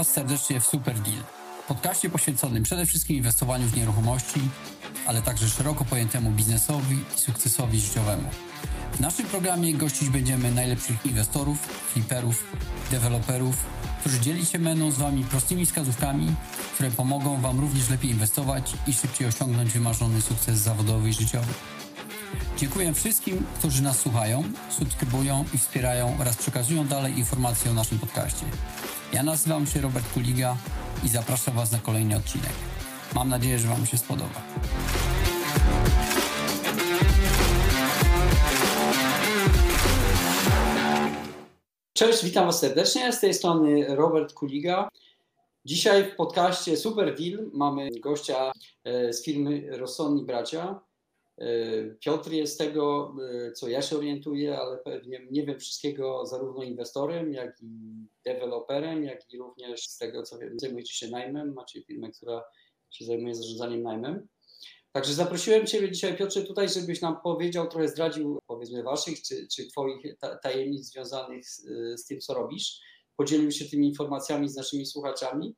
Was serdecznie w Super Deal, podcaście poświęconym przede wszystkim inwestowaniu w nieruchomości, ale także szeroko pojętemu biznesowi i sukcesowi życiowemu. W naszym programie gościć będziemy najlepszych inwestorów, fliperów, deweloperów, którzy dzieli się będą z Wami prostymi wskazówkami, które pomogą Wam również lepiej inwestować i szybciej osiągnąć wymarzony sukces zawodowy i życiowy. Dziękuję wszystkim, którzy nas słuchają, subskrybują i wspierają oraz przekazują dalej informacje o naszym podcaście. Ja nazywam się Robert Kuliga i zapraszam Was na kolejny odcinek. Mam nadzieję, że Wam się spodoba. Cześć, witam Was serdecznie. Z tej strony Robert Kuliga. Dzisiaj w podcaście Super Deal mamy gościa e, z firmy Rozsądni Bracia. E, Piotr jest tego, e, co ja się orientuję, ale pewnie nie wiem wszystkiego zarówno inwestorem, jak i deweloperem, jak i również z tego, co wiem, zajmujecie się najmem, macie firmę, która się zajmuje zarządzaniem najmem. Także zaprosiłem Ciebie dzisiaj, Piotrze, tutaj, żebyś nam powiedział, trochę zdradził, powiedzmy, Waszych czy, czy Twoich tajemnic związanych z, z tym, co robisz. Podzielił się tymi informacjami z naszymi słuchaczami,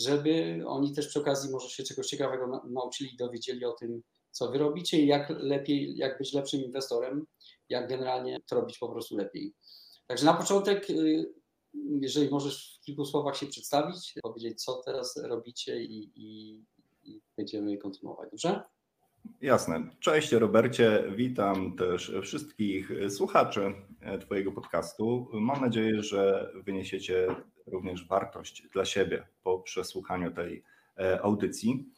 żeby oni też przy okazji może się czegoś ciekawego nauczyli i dowiedzieli o tym, co wy robicie i jak lepiej, jak być lepszym inwestorem, jak generalnie to robić po prostu lepiej. Także na początek, y, jeżeli możesz w kilku słowach się przedstawić, powiedzieć, co teraz robicie i, i, i będziemy kontynuować, dobrze? Jasne. Cześć Robercie, witam też wszystkich słuchaczy Twojego podcastu. Mam nadzieję, że wyniesiecie również wartość dla siebie po przesłuchaniu tej e, audycji.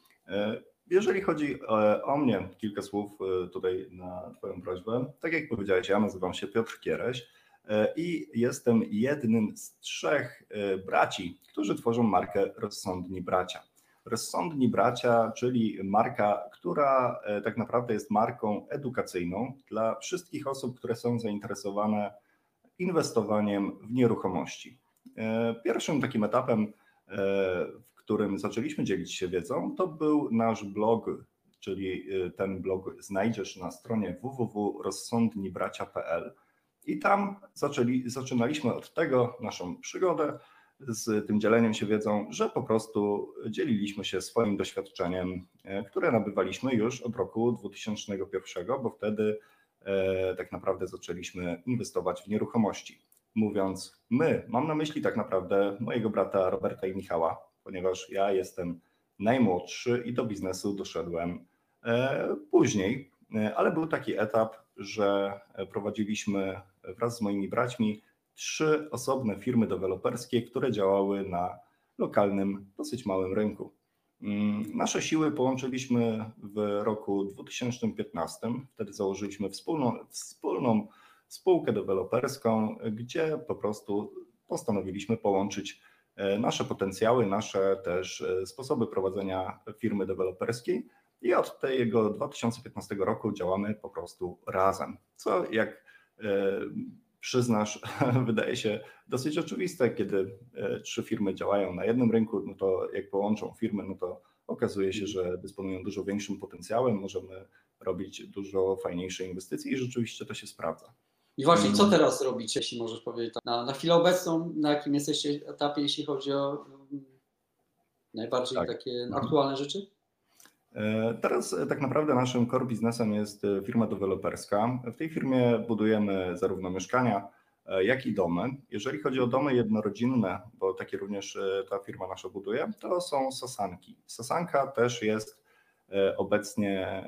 Jeżeli chodzi e, o mnie, kilka słów e, tutaj na Twoją prośbę. Tak jak powiedziałeś, ja nazywam się Piotr Kiereś e, i jestem jednym z trzech braci, którzy tworzą markę Rozsądni Bracia. Rozsądni Bracia, czyli marka, która tak naprawdę jest marką edukacyjną dla wszystkich osób, które są zainteresowane inwestowaniem w nieruchomości. Pierwszym takim etapem którym zaczęliśmy dzielić się wiedzą, to był nasz blog, czyli y, ten blog znajdziesz na stronie www.rozsądnibracia.pl i tam zaczęli, zaczynaliśmy od tego naszą przygodę z tym dzieleniem się wiedzą, że po prostu dzieliliśmy się swoim doświadczeniem, e, które nabywaliśmy już od roku 2001, bo wtedy e, tak naprawdę zaczęliśmy inwestować w nieruchomości. Mówiąc my, mam na myśli tak naprawdę mojego brata Roberta i Michała, ponieważ ja jestem najmłodszy i do biznesu doszedłem e, później, e, ale był taki etap, że prowadziliśmy wraz z moimi braćmi trzy osobne firmy deweloperskie, które działały na lokalnym, dosyć małym rynku. Mm, nasze siły połączyliśmy w roku 2015. Wtedy założyliśmy wspólną, wspólną spółkę deweloperską, gdzie po prostu postanowiliśmy połączyć nasze potencjały, nasze też e, sposoby prowadzenia firmy deweloperskiej i od tego 2015 roku działamy po prostu razem. Co jak e, przyznasz, wydaje się dosyć oczywiste, kiedy trzy firmy działają na jednym rynku, no to jak połączą firmy, no to okazuje się, że dysponują dużo większym potencjałem, możemy robić dużo fajniejsze inwestycje i rzeczywiście to się sprawdza. I właśnie co mm. teraz robicie, jeśli możesz powiedzieć, na, na chwilę obecną, na jakim jesteście etapie, jeśli chodzi o um, najbardziej tak. takie mhm. aktualne rzeczy? E, teraz e, tak naprawdę naszym core biznesem jest e, firma deweloperska. W tej firmie budujemy zarówno mieszkania, jak i domy. Jeżeli chodzi o domy jednorodzinne, bo takie również ta firma nasza buduje, to są sasanki. Sasanka też jest obecnie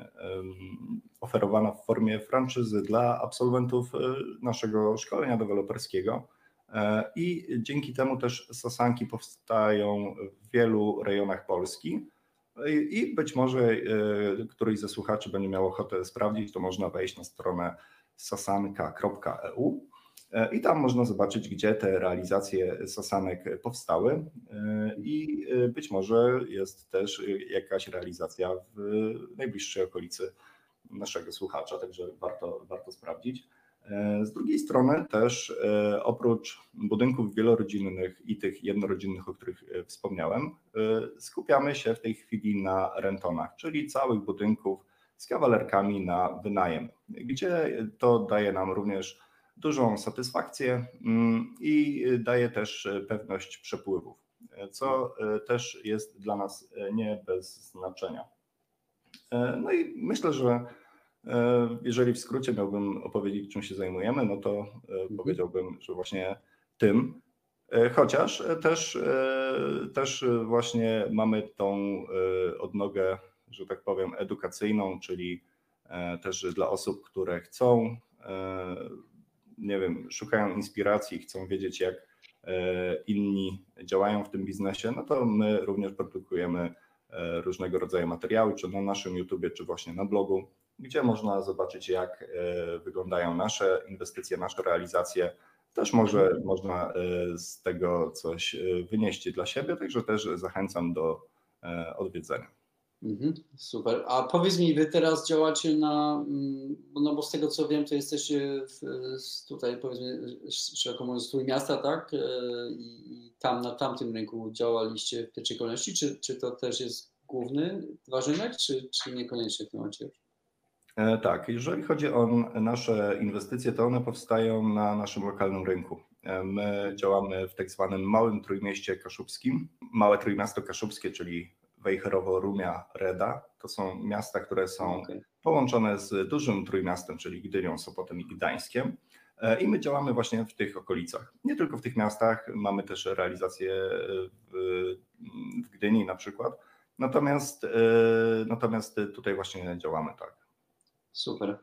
oferowana w formie franczyzy dla absolwentów e, naszego szkolenia deweloperskiego. E, I dzięki temu też sasanki powstają w wielu rejonach Polski. I być może któryś ze słuchaczy będzie miał ochotę sprawdzić, to można wejść na stronę sasanka.eu i tam można zobaczyć, gdzie te realizacje sasanek powstały e, i e, być może jest też jakaś realizacja w najbliższej okolicy naszego słuchacza, także warto, warto sprawdzić. E, z drugiej strony też oprócz budynków wielorodzinnych i tych jednorodzinnych, o których wspomniałem, skupiamy się w tej chwili na rentonach, czyli całych budynków z kawalerkami na wynajem, gdzie to daje nam również dużą satysfakcję mm, i daje też e, pewność przepływów. co też jest dla nas nie bez znaczenia. No i myślę, że jeżeli w skrócie miałbym opowiedzieć, czym się zajmujemy, no to mhm. powiedziałbym, że właśnie tym, chociaż też, też właśnie mamy tą odnogę, że tak powiem, edukacyjną, czyli też dla osób, które chcą nie wiem, szukają inspiracji, chcą wiedzieć, jak e, inni działają w tym biznesie, no to my również produkujemy e, różnego rodzaju materiały, czy na naszym YouTubie, czy właśnie na blogu, gdzie można zobaczyć, jak e, wyglądają nasze inwestycje, nasze realizacje. Też może można z tego coś wynieść dla siebie, także też zachęcam do odwiedzenia. Mhm, super. A powiedz mi, wy teraz działacie na, mm, no bo z tego co wiem, to jesteście w, tutaj powiedzmy szeroko mówiąc miasta, tak? E, I tam na tamtym rynku działaliście w pierwszej kolejności. Czy, czy to też jest główny warzynek, czy, czy niekoniecznie w tym momencie? E, tak, jeżeli chodzi o nasze inwestycje, to one powstają na naszym lokalnym rynku. E, my działamy w tak zwanym małym trójmieście kaszubskim. Małe trójmiasto kaszubskie, czyli Wejherowo, Rumia, Reda. To są miasta, które są okay. połączone z dużym trójmiastem, czyli Gdynią, Sopotem i Gdańskiem. E, I my działamy właśnie w tych okolicach. Nie tylko w tych miastach, mamy też realizację w, w Gdyni na przykład. Natomiast, e, natomiast tutaj właśnie działamy tak. Super.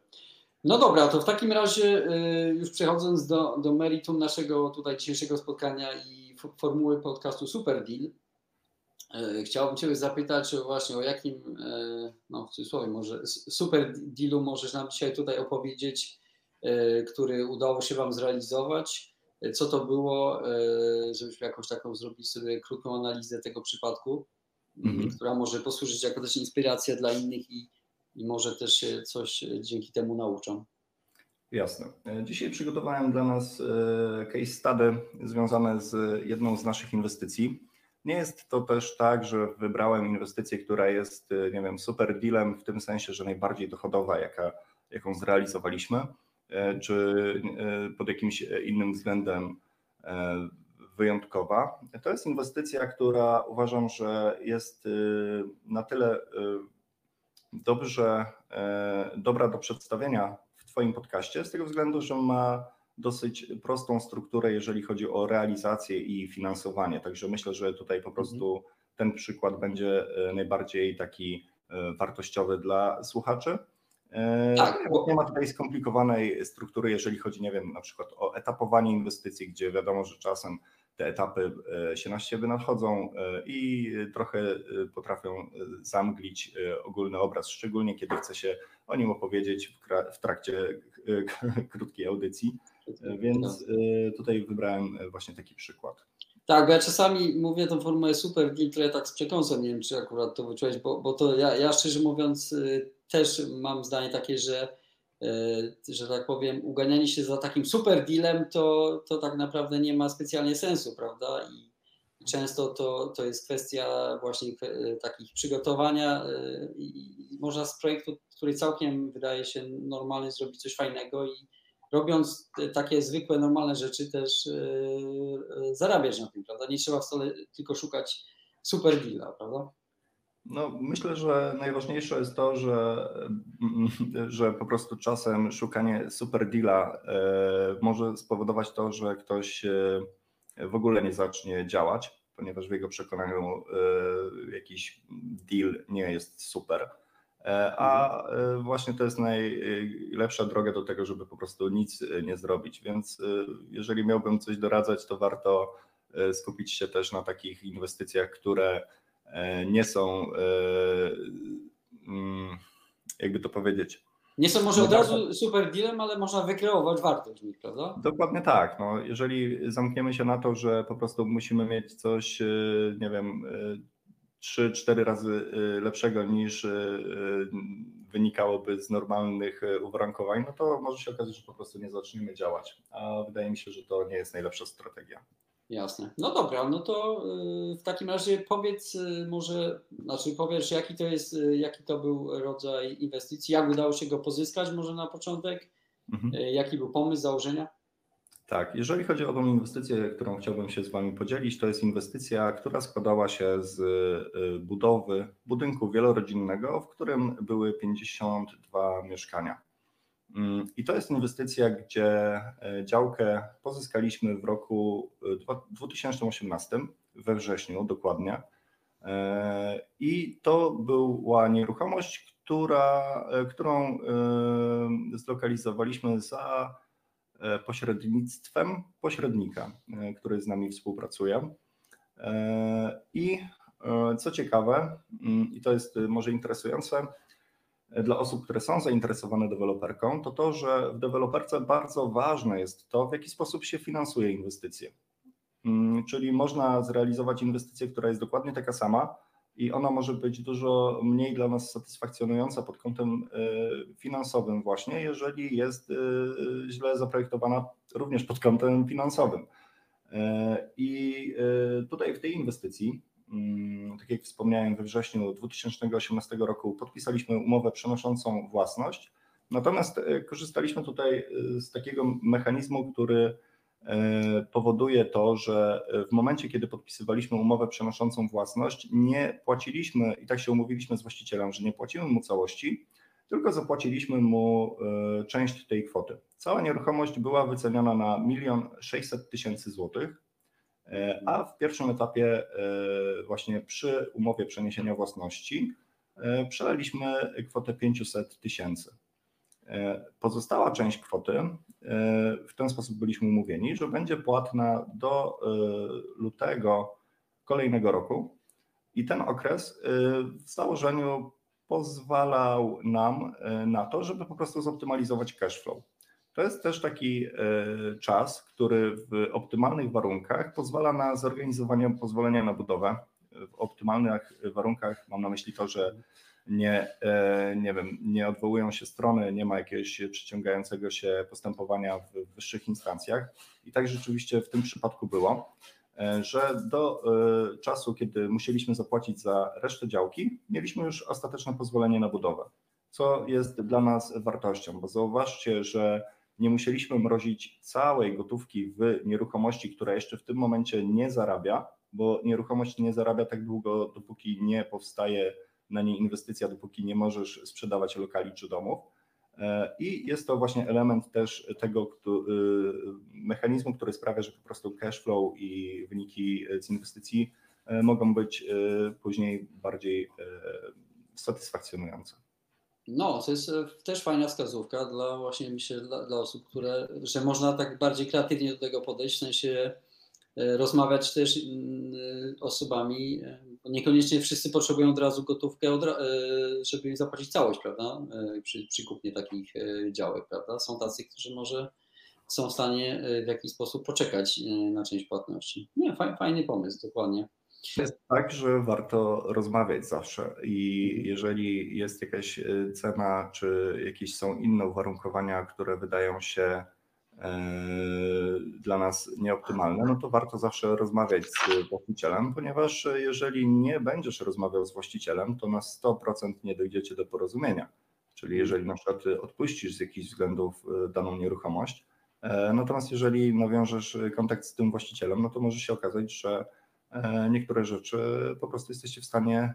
No dobra, to w takim razie e, już przechodząc do, do meritum naszego tutaj dzisiejszego spotkania i formuły podcastu Super Deal, E, chciałbym Cię zapytać właśnie o jakim, e, no w cudzysłowie może, super dealu możesz nam dzisiaj tutaj opowiedzieć, e, który udało się Wam zrealizować. Co to było, żebyśmy jakąś taką zrobić sobie krótką analizę tego przypadku, mhm. która może posłużyć jako też inspiracja dla innych i, i może też się coś dzięki temu nauczą. Jasne. Dzisiaj przygotowałem dla nas case study związane z jedną z naszych inwestycji. Nie jest to też tak, że wybrałem inwestycję, która jest, y, nie wiem, super dealem w tym sensie, że najbardziej dochodowa, jaka, jaką zrealizowaliśmy, e, czy e, pod jakimś innym względem wyjątkowa. To jest inwestycja, która uważam, że jest y, na tyle y, dobrze, dobra do przedstawienia w Twoim podcaście, z tego względu, że ma dosyć prostą strukturę, jeżeli chodzi o realizację i finansowanie. Także myślę, że tutaj po prostu mhm. ten przykład będzie e, najbardziej taki e, wartościowy dla słuchaczy. E, tak. Bo nie ma tutaj skomplikowanej struktury, jeżeli chodzi, nie wiem, na przykład o etapowanie inwestycji, gdzie wiadomo, że czasem te etapy się na siebie nadchodzą i trochę potrafią zamglić ogólny obraz, szczególnie kiedy chce się o nim opowiedzieć w trakcie krótkiej audycji. Więc y, tutaj wybrałem e, właśnie taki przykład. Tak, bo ja czasami mówię tą formułę super deal, trochę tak z przekąsem, nie wiem czy akurat to wyczułeś, bo, bo to ja, ja szczerze mówiąc też mam zdanie takie, że że tak powiem, uganianie się za takim super dealem, to, to tak naprawdę nie ma specjalnie sensu, prawda? I często to, to jest kwestia właśnie takich przygotowania i można z projektu, który całkiem wydaje się normalny, zrobić coś fajnego i robiąc takie zwykłe, normalne rzeczy też yy, zarabiać na tym, prawda? Nie trzeba wcale tylko szukać super deala, prawda? No, myślę, że najważniejsze jest to, że, że po prostu czasem szukanie super deala e, może spowodować to, że ktoś e, w ogóle nie zacznie działać, ponieważ w jego przekonaniu e, jakiś deal nie jest super. E, a e, właśnie to jest najlepsza droga do tego, żeby po prostu nic e, nie zrobić. Więc jeżeli miałbym coś doradzać, to warto skupić się też na takich inwestycjach, które nie są, mm, jakby to powiedzieć. Nie są może od razu super dealem, ale można wykreować wartość w nich, prawda? Dokładnie tak. No, jeżeli zamkniemy się na to, że po prostu musimy mieć coś, nie wiem, 3-4 razy y, lepszego niż y, y, wynikałoby z normalnych uwarunkowań, no to może się okazać, że po prostu nie zaczniemy działać. A wydaje mi się, że to nie jest najlepsza strategia. Jasne. No dobra, no to w takim razie powiedz może, znaczy powiesz jaki to jest, jaki to był rodzaj inwestycji, jak udało się go pozyskać może na początek, mhm. jaki był pomysł założenia? Tak, jeżeli chodzi o tą inwestycję, którą chciałbym się z Wami podzielić, to jest inwestycja, która składała się z y, budowy budynku wielorodzinnego, w którym były 52 mieszkania. Mm, I to jest inwestycja, gdzie y, działkę pozyskaliśmy w roku 2018, y, we wrześniu dokładnie. I to była nieruchomość, która, którą zlokalizowaliśmy za pośrednictwem pośrednika, e, który z nami współpracuje. E, I co ciekawe, mm, i to jest może interesujące dla osób, które są zainteresowane deweloperką, to to, że w deweloperce bardzo ważne jest to, w jaki sposób się finansuje inwestycje. Mm, czyli można zrealizować inwestycję, która jest dokładnie taka sama, i ona może być dużo mniej dla nas satysfakcjonująca pod kątem e, finansowym właśnie, jeżeli jest e, źle zaprojektowana również pod kątem finansowym. E, I tutaj w tej inwestycji, mm, tak jak wspomniałem, we wrześniu 2018 roku podpisaliśmy umowę przenoszącą własność, natomiast korzystaliśmy tutaj z takiego mechanizmu, który powoduje to, że w momencie, kiedy podpisywaliśmy umowę przenoszącą własność, nie płaciliśmy, i tak się umówiliśmy z właścicielem, że nie płacimy mu całości, tylko zapłaciliśmy mu e, część tej kwoty. Cała nieruchomość była wyceniona na 1 600 tysięcy złotych, e, a w pierwszym etapie właśnie przy umowie przeniesienia własności przelaliśmy kwotę 500 tysięcy. E, pozostała część kwoty, e, w ten sposób byliśmy umówieni, że będzie płatna do e, lutego kolejnego roku i ten okres w założeniu pozwalał nam na to, żeby po prostu zoptymalizować cash flow. To jest też taki czas, który w optymalnych warunkach pozwala na zorganizowanie pozwolenia na budowę. W optymalnych warunkach mam na myśli to, że nie, e, nie wiem, nie odwołują się strony, nie ma jakiegoś przyciągającego się postępowania w wyższych instancjach. I tak rzeczywiście w tym przypadku było, e, że do e, czasu, kiedy musieliśmy zapłacić za resztę działki, mieliśmy już ostateczne pozwolenie na budowę, co jest dla nas wartością, bo zauważcie, że nie musieliśmy mrozić całej gotówki w nieruchomości, która jeszcze w tym momencie nie zarabia, bo nieruchomość nie zarabia tak długo, dopóki nie powstaje na niej inwestycja, dopóki nie możesz sprzedawać lokali czy domów. E, I jest to właśnie element też tego y, mechanizmu, który sprawia, że po prostu cash flow i wyniki z inwestycji e, mogą być e, później bardziej satysfakcjonujące. No, to jest też fajna wskazówka dla właśnie myślę dla, dla osób, które, że można tak bardziej kreatywnie do tego podejść, w sensie E, rozmawiać też mm, osobami, e, niekoniecznie wszyscy potrzebują od razu gotówkę, e, żeby zapłacić całość, prawda, przy, przy kupnie takich działek, prawda. Są tacy, którzy może są w stanie w jakiś sposób poczekać na część płatności. Nie, fajny pomysł, dokładnie. Jest tak, że warto rozmawiać zawsze i jeżeli jest jakaś cena, czy jakieś są inne uwarunkowania, które wydają się dla nas nieoptymalne, no to warto zawsze rozmawiać z właścicielem, ponieważ jeżeli nie będziesz rozmawiał z właścicielem, to na 100% nie dojdziecie do porozumienia. Czyli jeżeli na przykład odpuścisz z jakichś względów e, daną nieruchomość, e, natomiast jeżeli nawiążesz kontakt z tym właścicielem, no to może się okazać, że e, niektóre rzeczy po prostu jesteście w stanie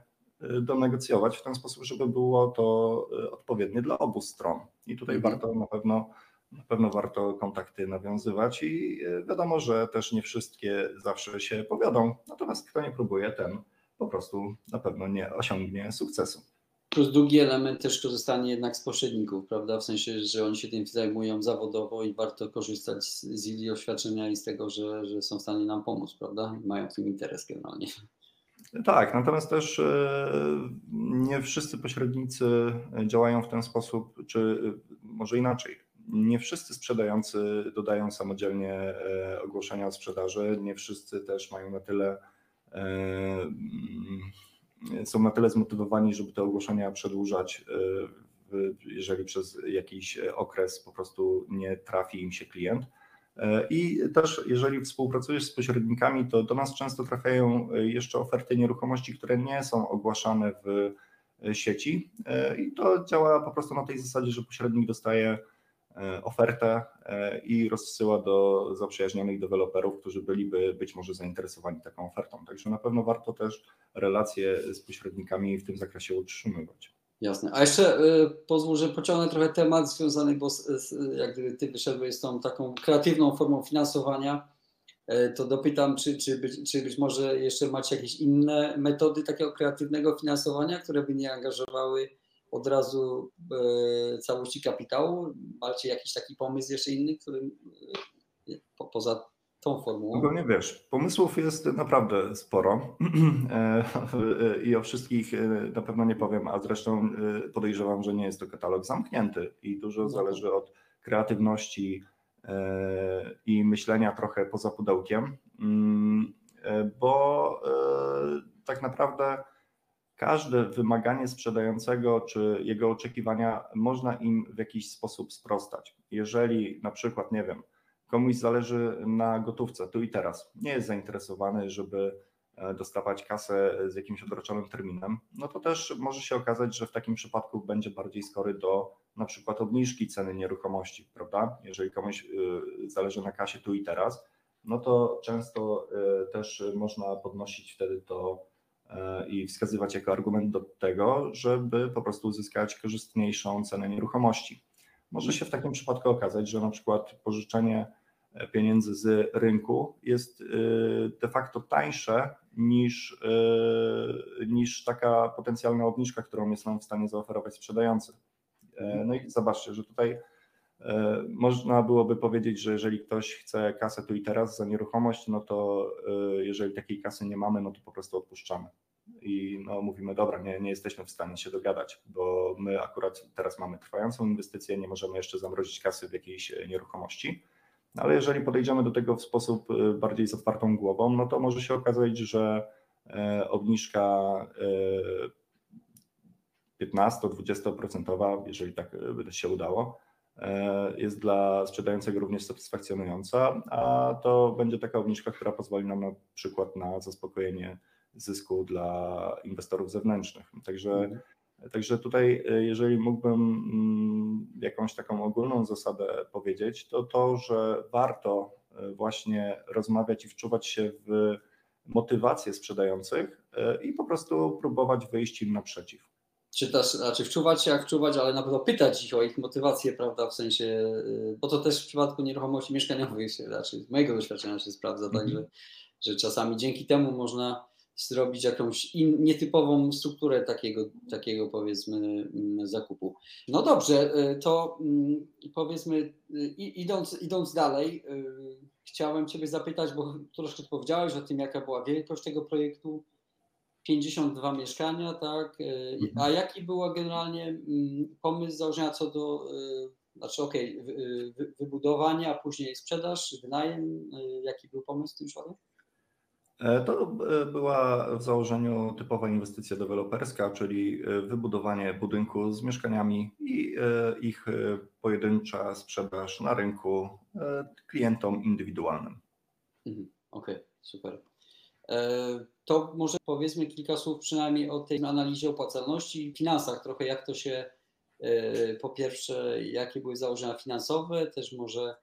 donegocjować w ten sposób, żeby było to odpowiednie dla obu stron. I tutaj mhm. warto na pewno na pewno warto kontakty nawiązywać i e, wiadomo, że też nie wszystkie zawsze się powiodą, natomiast kto nie próbuje, ten po prostu na pewno nie osiągnie sukcesu. Plus drugi element też korzystanie jednak z pośredników, prawda? W sensie, że oni się tym zajmują zawodowo i warto korzystać z ich oświadczenia i z tego, że, że są w stanie nam pomóc, prawda? Mają w tym interes generalnie. Tak, natomiast też e, nie wszyscy pośrednicy działają w ten sposób, czy może inaczej nie wszyscy sprzedający dodają samodzielnie e, ogłoszenia o sprzedaży, nie wszyscy też mają na tyle, e, mm, są na tyle zmotywowani, żeby te ogłoszenia przedłużać, e, jeżeli przez jakiś okres po prostu nie trafi im się klient. I też jeżeli współpracujesz z pośrednikami, to do nas często trafiają jeszcze oferty nieruchomości, które nie są ogłaszane w sieci i to działa po prostu na tej zasadzie, że pośrednik dostaje ofertę i rozsyła do zaprzyjaźnionych deweloperów, którzy byliby być może zainteresowani taką ofertą. Także na pewno warto też relacje z pośrednikami w tym zakresie utrzymywać. Jasne. A jeszcze y, pozwól, że pociągnę trochę temat związany, bo z, z, jak gdyby ty wyszedłeś z tą taką kreatywną formą finansowania, y, to dopytam, czy, czy, być, czy być może jeszcze macie jakieś inne metody takiego kreatywnego finansowania, które by nie angażowały od razu y, całości kapitału? Macie jakiś taki pomysł jeszcze inny, który y, po, poza tą formułą? No nie wiesz, pomysłów jest naprawdę sporo e, i o wszystkich e, na pewno nie powiem, a zresztą e, podejrzewam, że nie jest to katalog zamknięty i dużo no zależy od kreatywności i myślenia trochę poza pudełkiem, mm, bo tak naprawdę każde wymaganie sprzedającego czy jego oczekiwania można im w jakiś sposób sprostać. Jeżeli na przykład, nie wiem, komuś zależy na gotówce tu i teraz, nie jest zainteresowany, żeby e, dostawać kasę z jakimś odroczonym terminem, no to też może się okazać, że w takim przypadku będzie bardziej skory do na przykład obniżki ceny nieruchomości, prawda? Jeżeli komuś e, zależy na kasie tu i teraz, no to często e, też można podnosić wtedy to i wskazywać jako argument do tego, żeby po prostu uzyskać korzystniejszą cenę nieruchomości. Może się w takim przypadku okazać, że na przykład pożyczenie pieniędzy z rynku jest y, de facto tańsze niż, niż taka potencjalna obniżka, którą jest nam w stanie zaoferować sprzedający. E, no i zobaczcie, że tutaj e, można byłoby powiedzieć, że jeżeli ktoś chce kasę tu i teraz za nieruchomość, no to e, jeżeli takiej kasy nie mamy, no to po prostu odpuszczamy. I no, mówimy, dobra, nie, nie jesteśmy w stanie się dogadać, bo my akurat teraz mamy trwającą inwestycję, nie możemy jeszcze zamrozić kasy w jakiejś nieruchomości ale jeżeli podejdziemy do tego w sposób bardziej z otwartą głową, no to może się okazać, że e, obniżka 15-20%, e, jeżeli tak e, by się udało, jest dla sprzedającego również satysfakcjonująca, a to będzie taka obniżka, która pozwoli nam na przykład na zaspokojenie zysku dla inwestorów zewnętrznych. Także mhm. Także tutaj, e, jeżeli mógłbym mm, jakąś taką ogólną zasadę powiedzieć, to to, że warto e, właśnie rozmawiać i wczuwać się w motywację sprzedających e, i po prostu próbować wyjść im naprzeciw. Czy też, znaczy wczuwać się jak wczuwać, ale na pewno pytać ich o ich motywację, prawda, w sensie, bo to też w przypadku nieruchomości mieszkaniowych się, znaczy z mojego doświadczenia się sprawdza, mm -hmm. także że czasami dzięki temu można zrobić jakąś in, nietypową strukturę takiego, takiego powiedzmy mm, zakupu. No dobrze, y, to mm, powiedzmy y, idąc, idąc dalej, y, chciałem Ciebie zapytać, bo troszkę powiedziałeś o tym, jaka była wielkość tego projektu. 52 mieszkania, tak? Mhm. A jaki był generalnie mm, pomysł założenia co do, znaczy okej, okay, wybudowania, a później sprzedaż, wynajem, jaki był pomysł w tym przypadku? E, to e, była w założeniu typowa inwestycja deweloperska, czyli e, wybudowanie budynku z mieszkaniami i ich pojedyncza sprzedaż na rynku klientom indywidualnym. Mhm, okej, okay, super. To może powiedzmy kilka słów przynajmniej o tej analizie opłacalności i finansach, trochę jak to się, po pierwsze, jakie były założenia finansowe, też może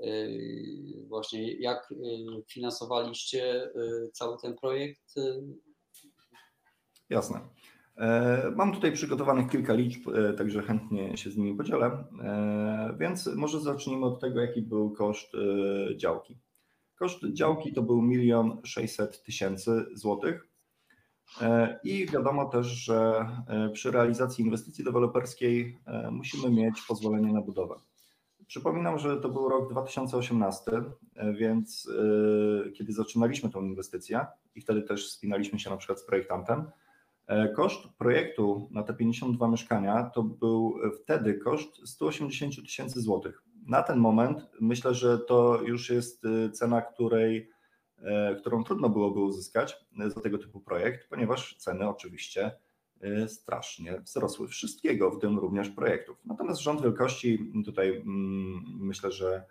Yy, właśnie jak finansowaliście cały ten projekt? Jasne. E, mam tutaj przygotowanych kilka liczb, e, także chętnie się z nimi podzielę. E, więc może zacznijmy od tego, jaki był koszt działki. Koszt działki to był milion 600 tysięcy złotych. I wiadomo też, że przy realizacji inwestycji deweloperskiej musimy mieć pozwolenie na budowę. Przypominam, że to był rok 2018, e, więc e, kiedy zaczynaliśmy tą inwestycję i wtedy też spinaliśmy się na przykład z projektantem, e, koszt projektu na te 52 mieszkania to był wtedy koszt 180 tysięcy złotych. Na ten moment myślę, że to już jest cena, której, którą trudno byłoby uzyskać za tego typu projekt, ponieważ ceny oczywiście Y, strasznie wzrosły wszystkiego, w tym również projektów. Natomiast rząd wielkości tutaj mm, myślę, że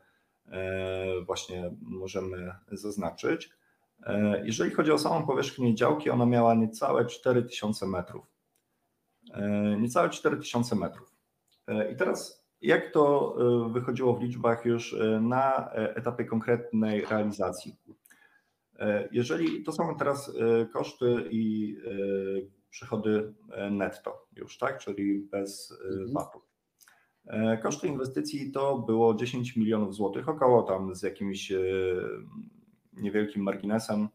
e, właśnie możemy zaznaczyć. E, jeżeli chodzi o samą powierzchnię działki, ona miała niecałe 4000 metrów. E, niecałe 4000 metrów. I teraz Jak to wychodziło w liczbach już na etapie konkretnej realizacji? Jeżeli to są teraz koszty i przychody netto już, tak, czyli bez mhm. VAT-u. Koszty inwestycji to było 10 milionów złotych, około tam z jakimś niewielkim marginesem.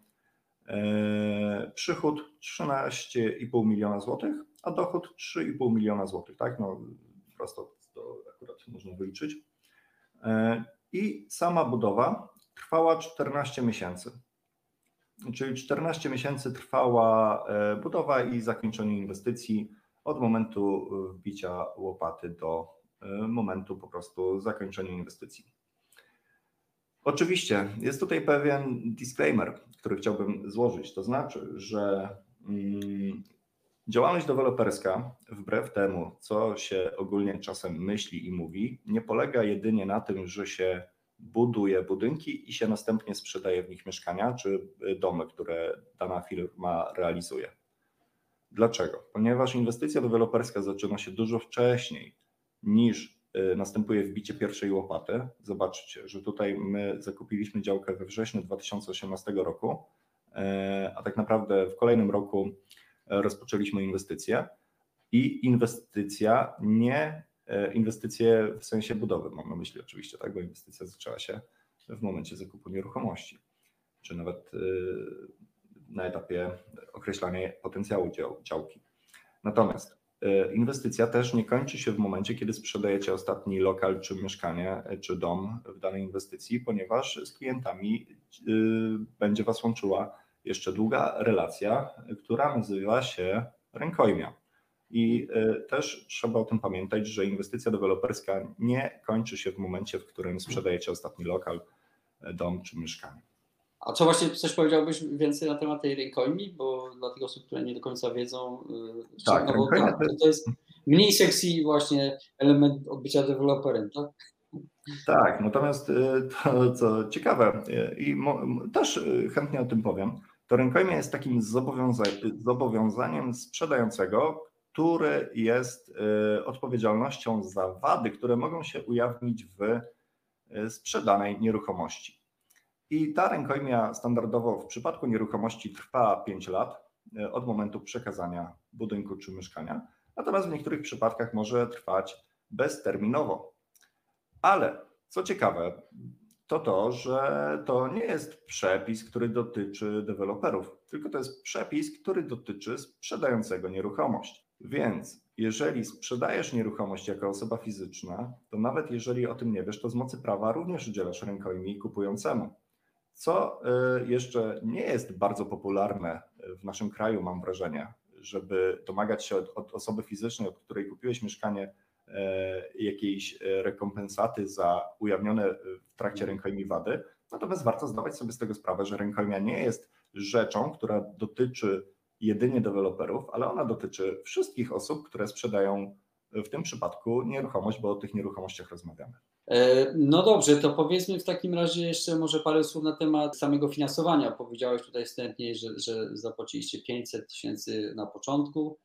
Przychód 13,5 miliona złotych, a dochód 3,5 miliona złotych, tak? No prosto to akurat można wyliczyć. I sama budowa trwała 14 miesięcy. Czyli 14 miesięcy trwała e, budowa i zakończenie inwestycji od momentu wbicia łopaty do e, momentu po prostu zakończenia inwestycji. Oczywiście jest tutaj pewien disclaimer, który chciałbym złożyć. To znaczy, że mm, działalność deweloperska, wbrew temu, co się ogólnie czasem myśli i mówi, nie polega jedynie na tym, że się buduje budynki i się następnie sprzedaje w nich mieszkania czy domy, które dana firma realizuje. Dlaczego? Ponieważ inwestycja deweloperska zaczyna się dużo wcześniej niż y, następuje wbicie pierwszej łopaty. Zobaczcie, że tutaj my zakupiliśmy działkę we wrześniu 2018 roku, y, a tak naprawdę w kolejnym roku y, rozpoczęliśmy inwestycję i inwestycja nie E, inwestycje w sensie budowy, mam na myśli oczywiście, tak, bo inwestycja zaczęła się w momencie zakupu nieruchomości, czy nawet e, na etapie określania potencjału dział, działki. Natomiast e, inwestycja też nie kończy się w momencie, kiedy sprzedajecie ostatni lokal, czy mieszkanie, czy dom w danej inwestycji, ponieważ z klientami będzie Was łączyła jeszcze długa relacja, która nazywa się rękojmia. I e, też trzeba o tym pamiętać, że inwestycja deweloperska nie kończy się w momencie, w którym sprzedajecie ostatni lokal, e, dom czy mieszkanie. A co właśnie coś powiedziałbyś więcej na temat tej rękojmi, bo dla tych osób, które nie do końca wiedzą, e, tak, no tak to jest mniej sexy właśnie element bycia deweloperem, tak? Tak, natomiast to co ciekawe i też chętnie o tym powiem, to rękojmia jest takim zobowiąza zobowiązaniem sprzedającego, który jest y, odpowiedzialnością za wady, które mogą się ujawnić w y, sprzedanej nieruchomości. I ta rękojmia standardowo w przypadku nieruchomości trwa 5 lat y, od momentu przekazania budynku czy mieszkania, natomiast w niektórych przypadkach może trwać bezterminowo. Ale co ciekawe, to to, że to nie jest przepis, który dotyczy deweloperów, tylko to jest przepis, który dotyczy sprzedającego nieruchomość. Więc jeżeli sprzedajesz nieruchomość jako osoba fizyczna, to nawet jeżeli o tym nie wiesz, to z mocy prawa również udzielasz rękojmi kupującemu. Co y, jeszcze nie jest bardzo popularne w naszym kraju, mam wrażenie, żeby domagać się od, od osoby fizycznej, od której kupiłeś mieszkanie, jakiejś e, rekompensaty za ujawnione w trakcie rękojmi wady. Natomiast warto zdawać sobie z tego sprawę, że rękojmia nie jest rzeczą, która dotyczy jedynie deweloperów, ale ona dotyczy wszystkich osób, które sprzedają w tym przypadku nieruchomość, bo o tych nieruchomościach rozmawiamy. E, no dobrze, to powiedzmy w takim razie jeszcze może parę słów na temat samego finansowania. Powiedziałeś tutaj wstępnie, że, że zapłaciliście 500 tysięcy na początku,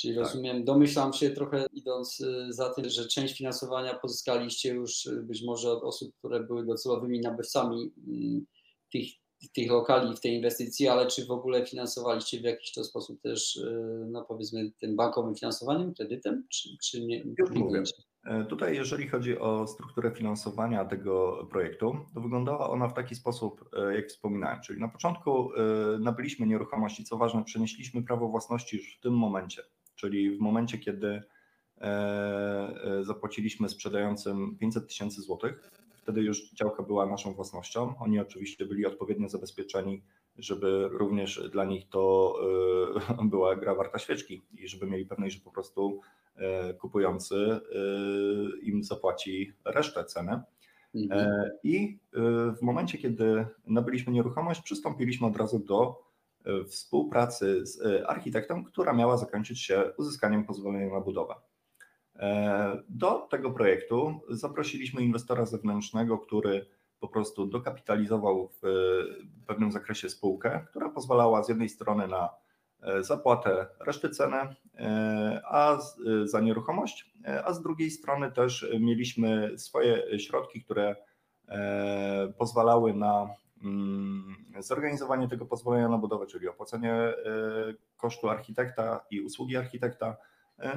czyli tak. rozumiem, domyślam się trochę idąc e, za tym, że część finansowania pozyskaliście już e, być może od osób, które były docelowymi nabywcami mm, tych, tych lokali w tej inwestycji, ale czy w ogóle finansowaliście w jakiś to sposób też, e, no powiedzmy, tym bankowym finansowaniem, kredytem, czy, czy nie? Już mówię. E, tutaj, jeżeli chodzi o strukturę finansowania tego projektu, to wyglądała ona w taki sposób, e, jak wspominałem, czyli na początku nabyliśmy nieruchomości, co ważne, przenieśliśmy prawo własności już w tym momencie, czyli w momencie, kiedy zapłaciliśmy sprzedającym 500 tysięcy złotych, Wtedy już działka była naszą własnością. Oni oczywiście byli odpowiednio zabezpieczeni, żeby również dla nich to e, była gra warta świeczki i żeby mieli pewność, że po prostu e, kupujący e, im zapłaci resztę ceny. Mhm. I w momencie, kiedy nabyliśmy nieruchomość, przystąpiliśmy od razu do współpracy z architektem, która miała zakończyć się uzyskaniem pozwolenia na budowę. E, do tego projektu zaprosiliśmy inwestora zewnętrznego, który po prostu dokapitalizował w pewnym zakresie spółkę, która pozwalała z jednej strony na zapłatę reszty ceny a za nieruchomość, a z drugiej strony też mieliśmy swoje środki, które pozwalały na zorganizowanie tego pozwolenia na budowę, czyli opłacenie kosztu architekta i usługi architekta,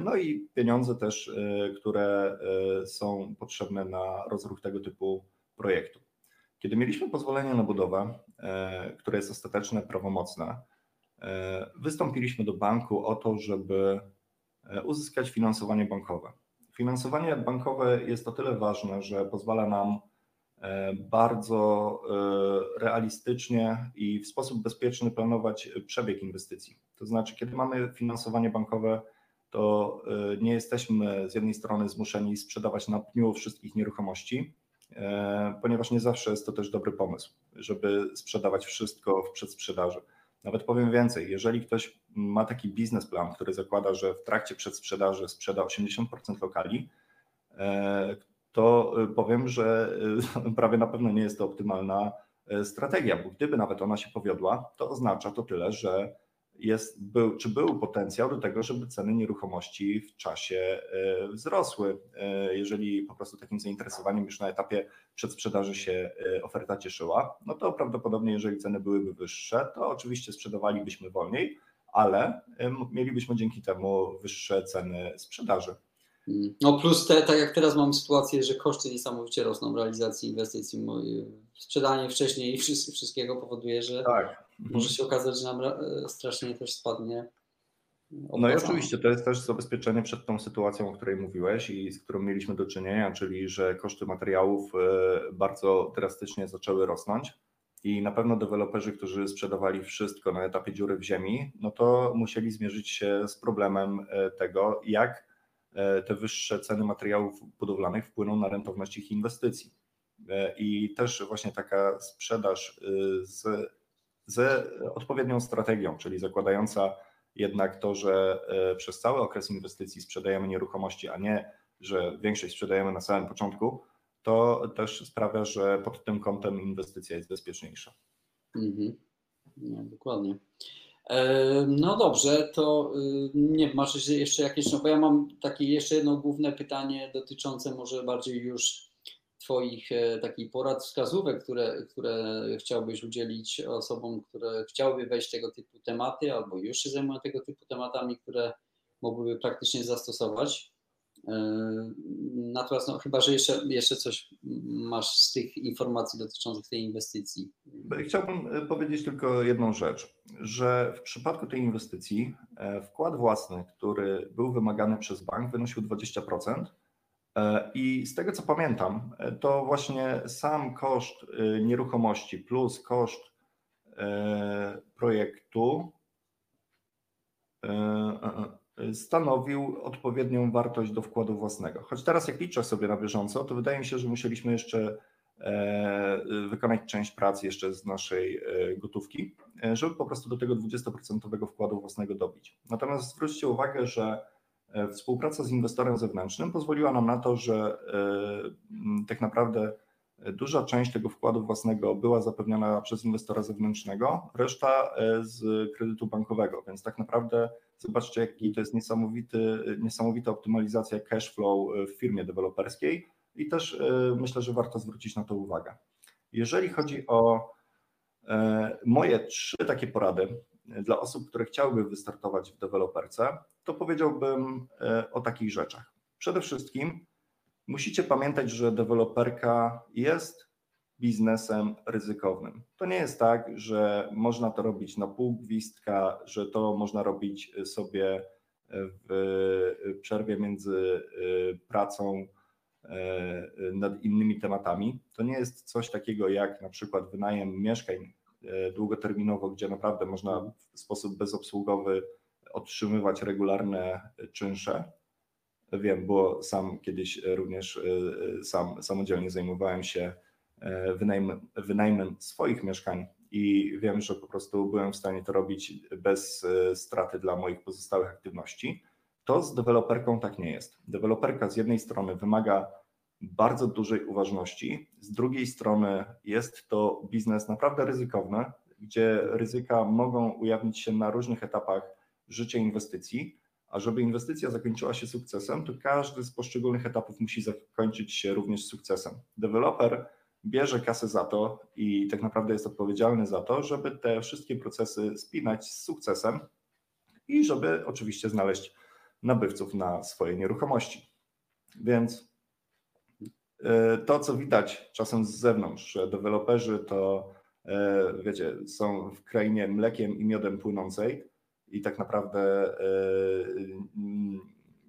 no i pieniądze też, które są potrzebne na rozruch tego typu projektu. Kiedy mieliśmy pozwolenie na budowę, które jest ostateczne, prawomocne, E, wystąpiliśmy do banku o to, żeby e, uzyskać finansowanie bankowe. Finansowanie bankowe jest o tyle ważne, że pozwala nam e, bardzo realistycznie i w sposób bezpieczny planować przebieg inwestycji. To znaczy, kiedy mamy finansowanie bankowe, to nie jesteśmy z jednej strony zmuszeni sprzedawać na pniu wszystkich nieruchomości, ponieważ nie zawsze jest to też dobry pomysł, żeby sprzedawać wszystko w przedsprzedaży. Nawet powiem więcej, jeżeli ktoś ma taki biznesplan, który zakłada, że w trakcie przedsprzedaży sprzeda 80% lokali, e, to powiem, że e, prawie na pewno nie jest to optymalna e, strategia, bo gdyby nawet ona się powiodła, to oznacza to tyle, że jest, był, czy był potencjał do tego, żeby ceny nieruchomości w czasie wzrosły. Jeżeli po prostu takim zainteresowaniem już na etapie przedsprzedaży się oferta cieszyła, no to prawdopodobnie jeżeli ceny byłyby wyższe, to oczywiście sprzedawalibyśmy wolniej, ale mielibyśmy dzięki temu wyższe ceny sprzedaży. No plus te, tak jak teraz mamy sytuację, że koszty niesamowicie rosną realizacji inwestycji. Sprzedanie wcześniej wszystkiego powoduje, że tak. może się okazać, że nam strasznie też spadnie. No i oczywiście to jest też zabezpieczenie przed tą sytuacją, o której mówiłeś i z którą mieliśmy do czynienia, czyli że koszty materiałów e, bardzo drastycznie zaczęły rosnąć i na pewno deweloperzy, którzy sprzedawali wszystko na etapie dziury w ziemi, no to musieli zmierzyć się z problemem e, tego, jak te wyższe ceny materiałów budowlanych wpłyną na rentowność ich inwestycji. E, I też właśnie taka sprzedaż e, z, z odpowiednią strategią, czyli zakładająca jednak to, że przez cały okres inwestycji sprzedajemy nieruchomości, a nie, że większość sprzedajemy na samym początku, to też sprawia, że pod tym kątem inwestycja jest bezpieczniejsza. Mhm. Dokładnie. No dobrze, to y, nie masz jeszcze jakieś, no bo ja mam takie jeszcze jedno główne pytanie dotyczące może bardziej już Twoich e, takich porad, wskazówek, które, które chciałbyś udzielić osobom, które chciałyby wejść tego typu tematy albo już się zajmują tego typu tematami, które mogłyby praktycznie zastosować. E, natomiast no, chyba, że jeszcze, jeszcze coś masz z tych informacji dotyczących tej inwestycji. Chciałbym e, powiedzieć tylko jedną rzecz, że w przypadku tej inwestycji e, wkład własny, który był wymagany przez bank, wynosił 20%. I z tego co pamiętam, to właśnie sam koszt nieruchomości plus koszt projektu stanowił odpowiednią wartość do wkładu własnego. Choć teraz jak liczę sobie na bieżąco, to wydaje mi się, że musieliśmy jeszcze e, wykonać część pracy jeszcze z naszej e, gotówki, e, żeby po prostu do tego 20% wkładu własnego dobić. Natomiast zwróćcie uwagę, że współpraca z inwestorem zewnętrznym pozwoliła nam na to, że tak naprawdę Duża część tego wkładu własnego była zapewniona przez inwestora zewnętrznego, reszta e, z kredytu bankowego, więc tak naprawdę zobaczcie, jaki to jest niesamowity, niesamowita optymalizacja cash flow w firmie deweloperskiej i też e, myślę, że warto zwrócić na to uwagę. Jeżeli chodzi o e, moje trzy takie porady dla osób, które chciałyby wystartować w deweloperce, to powiedziałbym o takich rzeczach. Przede wszystkim Musicie pamiętać, że deweloperka jest biznesem ryzykownym. To nie jest tak, że można to robić na pół gwizdka, że to można robić sobie w przerwie między y, pracą y, nad innymi tematami. To nie jest coś takiego jak na przykład wynajem mieszkań y, długoterminowo, gdzie naprawdę można w sposób bezobsługowy otrzymywać regularne czynsze. Wiem, bo sam kiedyś również e, e, sam samodzielnie zajmowałem się e, wynajmem, wynajmem swoich mieszkań i wiem, że po prostu byłem w stanie to robić bez straty dla moich pozostałych aktywności. To z deweloperką tak nie jest. Deweloperka z jednej strony wymaga bardzo dużej uważności, z drugiej strony jest to biznes naprawdę ryzykowny, gdzie ryzyka mogą ujawnić się na różnych etapach życia inwestycji, a żeby inwestycja zakończyła się sukcesem, to każdy z poszczególnych etapów musi zakończyć się również sukcesem. Deweloper bierze kasę za to i tak naprawdę jest odpowiedzialny za to, żeby te wszystkie procesy spinać z sukcesem i żeby oczywiście znaleźć nabywców na swoje nieruchomości. Więc e, to, co widać czasem z zewnątrz, że deweloperzy to, e, wiecie, są w krainie mlekiem i miodem płynącej i tak naprawdę e,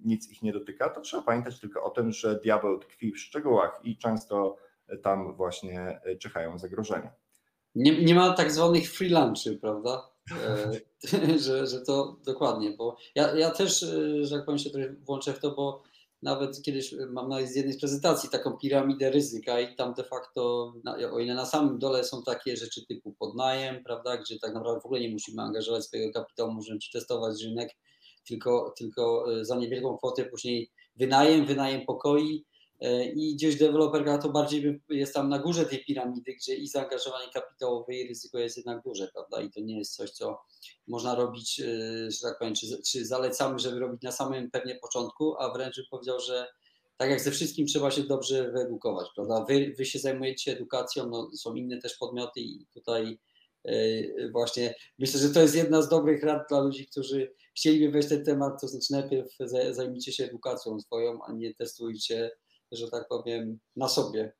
nic ich nie dotyka, to trzeba pamiętać tylko o tym, że diabeł tkwi w szczegółach i często tam właśnie czyhają zagrożenia. Nie, nie ma tak zwanych free lunchy, prawda? że, że to dokładnie, bo ja, ja też, że tak powiem, się trochę włączę w to, bo nawet kiedyś mam nawet z jednej z prezentacji taką piramidę ryzyka i tam de facto, o ile na samym dole są takie rzeczy typu podnajem, prawda, gdzie tak naprawdę w ogóle nie musimy angażować swojego kapitału, możemy przetestować rynek tylko, tylko e, za niewielką kwotę, później wynajem, wynajem pokoi e, i gdzieś deweloperka to bardziej jest tam na górze tej piramidy, gdzie i zaangażowanie kapitałowe i ryzyko jest jednak duże, prawda, i to nie jest coś, co można robić, y, że tak powiem, czy, czy zalecamy, żeby robić na samym pewnie początku, a wręcz bym powiedział, że tak jak ze wszystkim trzeba się dobrze wyedukować, prawda? Wy, wy się zajmujecie edukacją, no, są inne też podmioty i tutaj yy, właśnie myślę, że to jest jedna z dobrych rad dla ludzi, którzy chcieliby wejść w ten temat, to znaczy najpierw zajmijcie się edukacją swoją, a nie testujcie, że tak powiem, na sobie.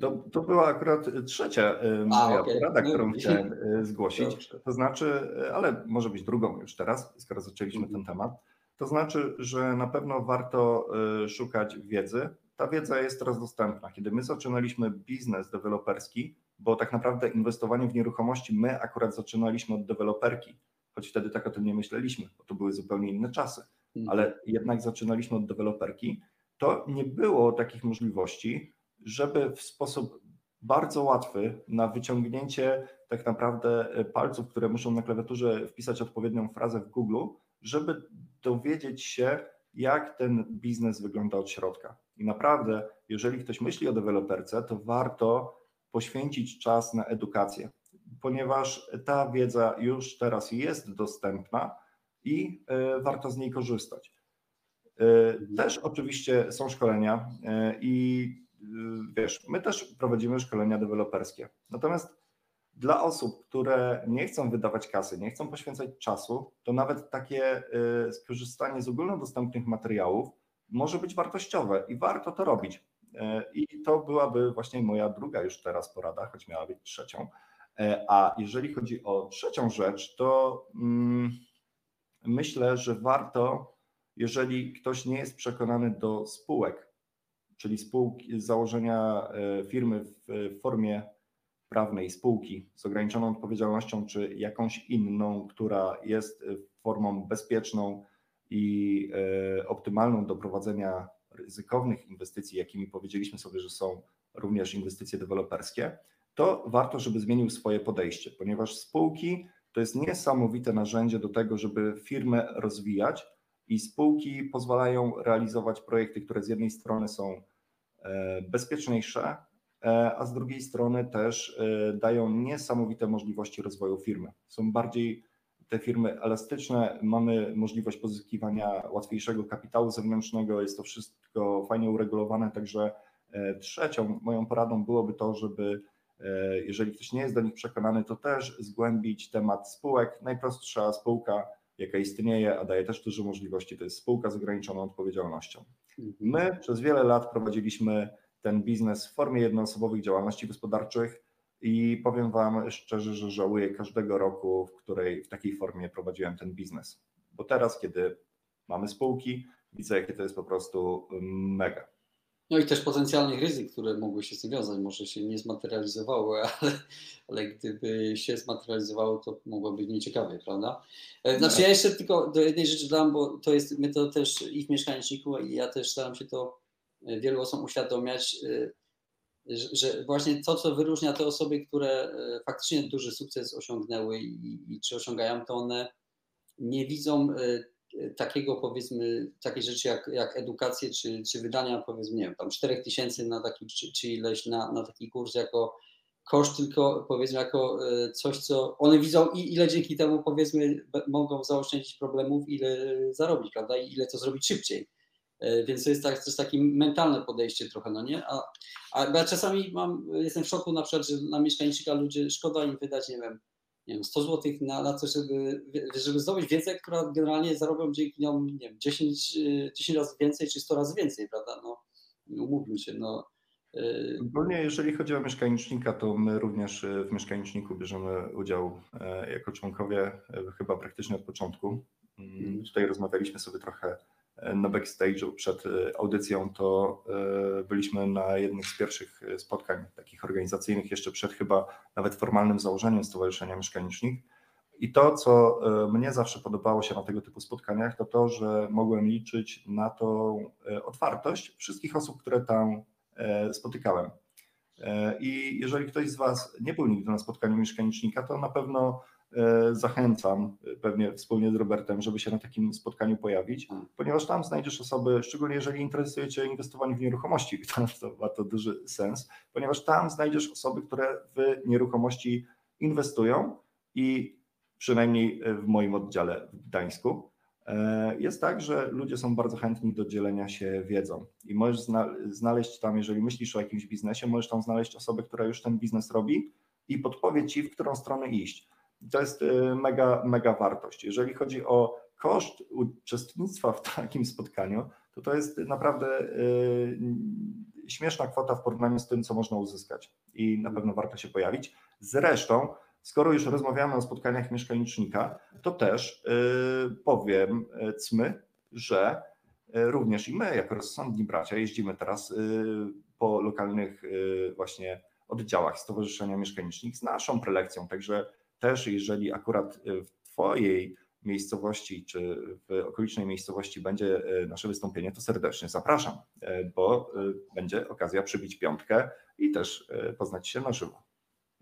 To, to była akurat trzecia moja okay. porada, którą no, chciałem e, zgłosić. To znaczy, ale może być drugą już teraz, skoro zaczęliśmy ten temat. To znaczy, że na pewno warto e, szukać wiedzy. Ta wiedza jest teraz dostępna. Kiedy my zaczynaliśmy biznes deweloperski, bo tak naprawdę inwestowanie w nieruchomości my akurat zaczynaliśmy od deweloperki, choć wtedy tak o tym nie myśleliśmy, bo to były zupełnie inne czasy, mhm. ale jednak zaczynaliśmy od deweloperki, to nie było takich możliwości, żeby w sposób bardzo łatwy na wyciągnięcie tak naprawdę palców, które muszą na klawiaturze wpisać odpowiednią frazę w Google, żeby dowiedzieć się, jak ten biznes wygląda od środka. I naprawdę, jeżeli ktoś myśli o deweloperce, to warto poświęcić czas na edukację, ponieważ ta wiedza już teraz jest dostępna i e, warto z niej korzystać. E, też oczywiście są szkolenia e, i Y, wiesz, my też prowadzimy szkolenia deweloperskie. Natomiast dla osób, które nie chcą wydawać kasy, nie chcą poświęcać czasu, to nawet takie skorzystanie z ogólnodostępnych materiałów może być wartościowe i warto to robić. I to byłaby właśnie moja druga już teraz porada, choć miała być trzecią. A jeżeli chodzi o trzecią rzecz, to mm, myślę, że warto, jeżeli ktoś nie jest przekonany do spółek, czyli spółki, założenia e, firmy w formie prawnej spółki z ograniczoną odpowiedzialnością, czy jakąś inną, która jest formą bezpieczną i e, optymalną do prowadzenia ryzykownych inwestycji, jakimi powiedzieliśmy sobie, że są również inwestycje deweloperskie, to warto, żeby zmienił swoje podejście, ponieważ spółki to jest niesamowite narzędzie do tego, żeby firmę rozwijać i spółki pozwalają realizować projekty, które z jednej strony są E, bezpieczniejsze, e, a z drugiej strony też e, dają niesamowite możliwości rozwoju firmy. Są bardziej te firmy elastyczne, mamy możliwość pozyskiwania łatwiejszego kapitału zewnętrznego, jest to wszystko fajnie uregulowane, także trzecią moją poradą byłoby to, żeby jeżeli ktoś nie jest do nich przekonany, to też zgłębić temat spółek. Najprostsza spółka, jaka istnieje, a daje też dużo możliwości, to jest spółka z ograniczoną odpowiedzialnością. My przez wiele lat prowadziliśmy ten biznes w formie jednoosobowych działalności gospodarczych i powiem Wam szczerze, że żałuję każdego roku, w której w takiej formie prowadziłem ten biznes. Bo teraz, kiedy mamy spółki, widzę, jakie to jest po prostu mega. No i też potencjalnych ryzyk, które mogły się z tym wiązać. Może się nie zmaterializowały, ale, ale gdyby się zmaterializowało, to mogło być nieciekawie, prawda? E, znaczy ja jeszcze tylko do jednej rzeczy dam, bo to jest, my to też ich mieszkańczyku i ja też staram się to e, wielu osobom uświadomiać, e, że właśnie to, co wyróżnia te osoby, które faktycznie duży sukces osiągnęły i, i czy osiągają, to one nie widzą takiego powiedzmy, takiej rzeczy jak, jak edukację, czy, czy wydania powiedzmy, nie wiem, tam 4 tysięcy na taki, czy, czy ileś na, na taki kurs jako koszt, tylko powiedzmy jako coś, co one widzą i ile dzięki temu powiedzmy mogą zaoszczędzić problemów, ile zarobić, prawda, i ile to zrobić szybciej. Więc to jest, tak, to jest takie mentalne podejście trochę, no nie? A, a ja czasami mam, jestem w szoku na przykład, że na mieszkańczyka ludzie, szkoda im wydać, nie wiem, nie wiem 100 zł na, na coś, żeby, żeby zdobyć wiedzę, która generalnie zarobią dzięki nią, nie wiem, 10, 10 razy więcej czy 100 razy więcej, prawda? No, umówmy się, no. Y, Ogólnie jeżeli chodzi o mieszkanicznika, to my również y, w mieszkaniczniku bierzemy udział e, jako członkowie e, chyba praktycznie od początku. Mm, mhm. Tutaj rozmawialiśmy sobie trochę e, na backstage'u przed audycją, to byliśmy na jednych z pierwszych spotkań takich organizacyjnych, jeszcze przed chyba nawet formalnym założeniem Stowarzyszenia Mieszkanicznik. I to, co mnie zawsze podobało się na tego typu spotkaniach, to to, że mogłem liczyć na tą otwartość wszystkich osób, które tam E, spotykałem. E, I jeżeli ktoś z Was nie był nigdy na spotkaniu mieszkanicznika, to na pewno e, zachęcam, pewnie wspólnie z Robertem, żeby się na takim spotkaniu pojawić, hmm. ponieważ tam znajdziesz osoby, szczególnie jeżeli interesuje Cię inwestowanie w nieruchomości, to ma to duży sens, ponieważ tam znajdziesz osoby, które w nieruchomości inwestują i przynajmniej w moim oddziale w Gdańsku E, jest tak, że ludzie są bardzo chętni do dzielenia się wiedzą i możesz znaleźć tam, jeżeli myślisz o jakimś biznesie, możesz tam znaleźć osobę, która już ten biznes robi i podpowie ci, w którą stronę iść. To jest e, mega, mega wartość. Jeżeli chodzi o koszt uczestnictwa w takim spotkaniu, to to jest naprawdę e, śmieszna kwota w porównaniu z tym, co można uzyskać i na pewno warto się pojawić. Zresztą skoro już rozmawiamy o spotkaniach mieszkanicznika, to też y, powiem y, cmy, że y, również i my, jako rozsądni bracia, jeździmy teraz po lokalnych właśnie oddziałach Stowarzyszenia Mieszkanicznik z naszą prelekcją. Także też, jeżeli akurat w Twojej miejscowości czy w okolicznej miejscowości będzie nasze wystąpienie, to serdecznie zapraszam, bo będzie okazja przybić piątkę i też poznać się na żywo.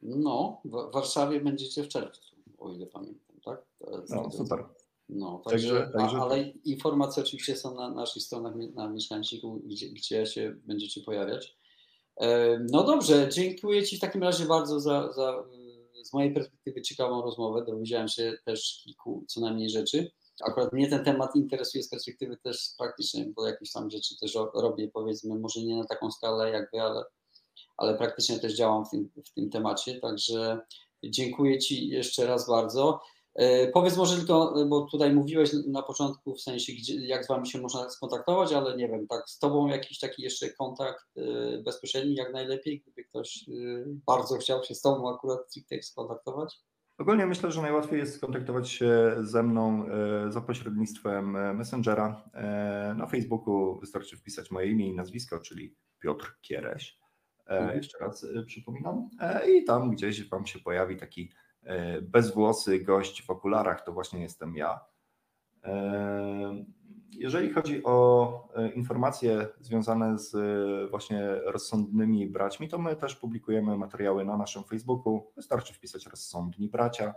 No, w Warszawie będziecie w czerwcu, o ile pamiętam, tak? No, super. No, także, także, także... A, ale informacje oczywiście są na naszych stronach na mieszkańczyku, gdzie, gdzie się będziecie pojawiać. No dobrze, dziękuję Ci w takim razie bardzo za, za z mojej perspektywy ciekawą rozmowę. Dowiedziałem się też kilku co najmniej rzeczy. Akurat mnie ten temat interesuje z perspektywy też praktycznej, bo jakieś tam rzeczy też robię, powiedzmy, może nie na taką skalę jak Wy, ale ale praktycznie też działam w tym, w tym temacie, także dziękuję Ci jeszcze raz bardzo. E, powiedz może tylko, bo tutaj mówiłeś na początku w sensie, gdzie, jak z Wami się można skontaktować, ale nie wiem, tak z Tobą jakiś taki jeszcze kontakt e, bezpośredni jak najlepiej, gdyby ktoś e, bardzo chciał się z Tobą akurat stricte skontaktować? Ogólnie myślę, że najłatwiej jest skontaktować się ze mną za pośrednictwem Messengera. Na Facebooku wystarczy wpisać moje imię i nazwisko, czyli Piotr Kiereś. E, mhm. Jeszcze raz e, przypominam. E, I tam gdzieś Wam się pojawi taki bezwłosy gość w okularach, to właśnie jestem ja. Jeżeli chodzi o informacje związane z właśnie rozsądnymi braćmi, to my też publikujemy materiały na naszym Facebooku. Wystarczy wpisać rozsądni bracia.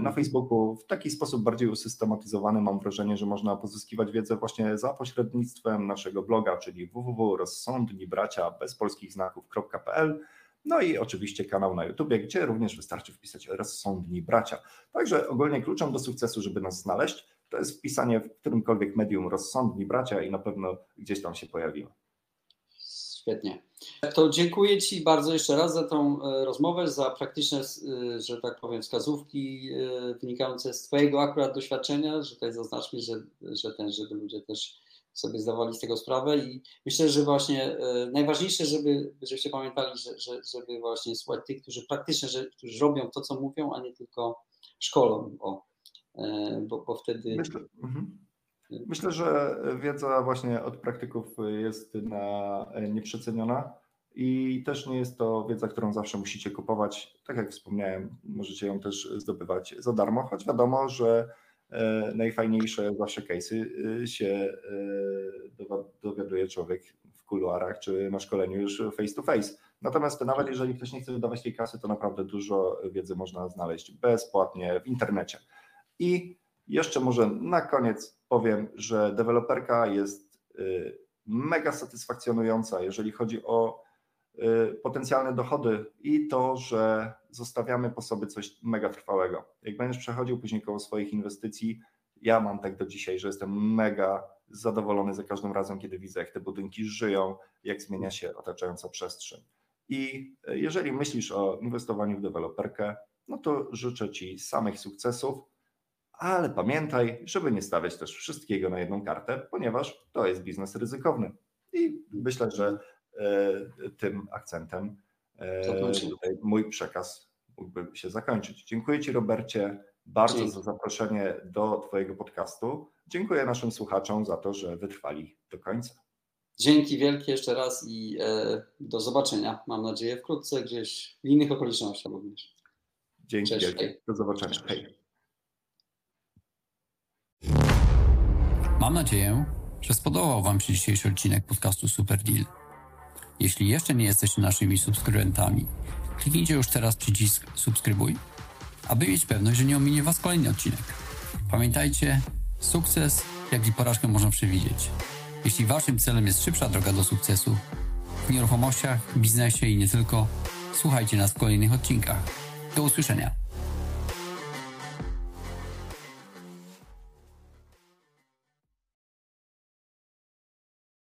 Na Facebooku w taki sposób bardziej usystematyzowany mam wrażenie, że można pozyskiwać wiedzę właśnie za pośrednictwem naszego bloga, czyli www.rozsądnibracia bez polskich znaków.pl. No i oczywiście kanał na YouTube, gdzie również wystarczy wpisać rozsądni bracia. Także ogólnie kluczem do sukcesu, żeby nas znaleźć, to jest wpisanie w którymkolwiek medium rozsądni bracia i na pewno gdzieś tam się pojawimy. Świetnie. To dziękuję Ci bardzo jeszcze raz za tą e, rozmowę, za praktyczne, e, że tak powiem, wskazówki e, wynikające z Twojego akurat doświadczenia, że tutaj zaznaczmy, że, że ten, żeby ludzie też sobie zdawali z tego sprawę i myślę, że właśnie najważniejsze, żeby, żebyście pamiętali, że, że, żeby właśnie słuchać tych, którzy praktycznie, że, którzy robią to, co mówią, a nie tylko szkolą, o, bo, bo wtedy... Myślę, mhm. Myślę, że wiedza właśnie od praktyków jest na nieprzeceniona i też nie jest to wiedza, którą zawsze musicie kupować. Tak jak wspomniałem, możecie ją też zdobywać za darmo, choć wiadomo, że e, najfajniejsze zawsze case'y e, się e, dowiaduje człowiek w kuluarach czy na szkoleniu już face to face. Natomiast nawet jeżeli ktoś nie chce wydawać tej kasy, to naprawdę dużo wiedzy można znaleźć bezpłatnie w internecie. I jeszcze może na koniec powiem, że deweloperka jest y, mega satysfakcjonująca, jeżeli chodzi o y, potencjalne dochody i to, że zostawiamy po sobie coś mega trwałego. Jak będziesz przechodził później koło swoich inwestycji, ja mam tak do dzisiaj, że jestem mega zadowolony za każdym razem, kiedy widzę, jak te budynki żyją, jak zmienia się otaczająca przestrzeń. I jeżeli myślisz o inwestowaniu w deweloperkę, no to życzę Ci samych sukcesów, ale pamiętaj, żeby nie stawiać też wszystkiego na jedną kartę, ponieważ to jest biznes ryzykowny. I myślę, że tym akcentem e, mój przekaz mógłby się zakończyć. Dziękuję Ci, Robercie, bardzo Dzięki. za zaproszenie do Twojego podcastu. Dziękuję naszym słuchaczom za to, że wytrwali do końca. Dzięki wielkie jeszcze raz i e, do zobaczenia. Mam nadzieję wkrótce gdzieś w innych okolicznościach również. Dzięki Cześć, wielkie. Hej. Do zobaczenia. Hej. Mam nadzieję, że spodobał Wam się dzisiejszy odcinek podcastu Super Deal. Jeśli jeszcze nie jesteście naszymi subskrybentami, kliknijcie już teraz przycisk subskrybuj, aby mieć pewność, że nie ominie Was kolejny odcinek. Pamiętajcie, sukces, jak i porażkę można przewidzieć. Jeśli Waszym celem jest szybsza droga do sukcesu w nieruchomościach, biznesie i nie tylko, słuchajcie nas w kolejnych odcinkach. Do usłyszenia.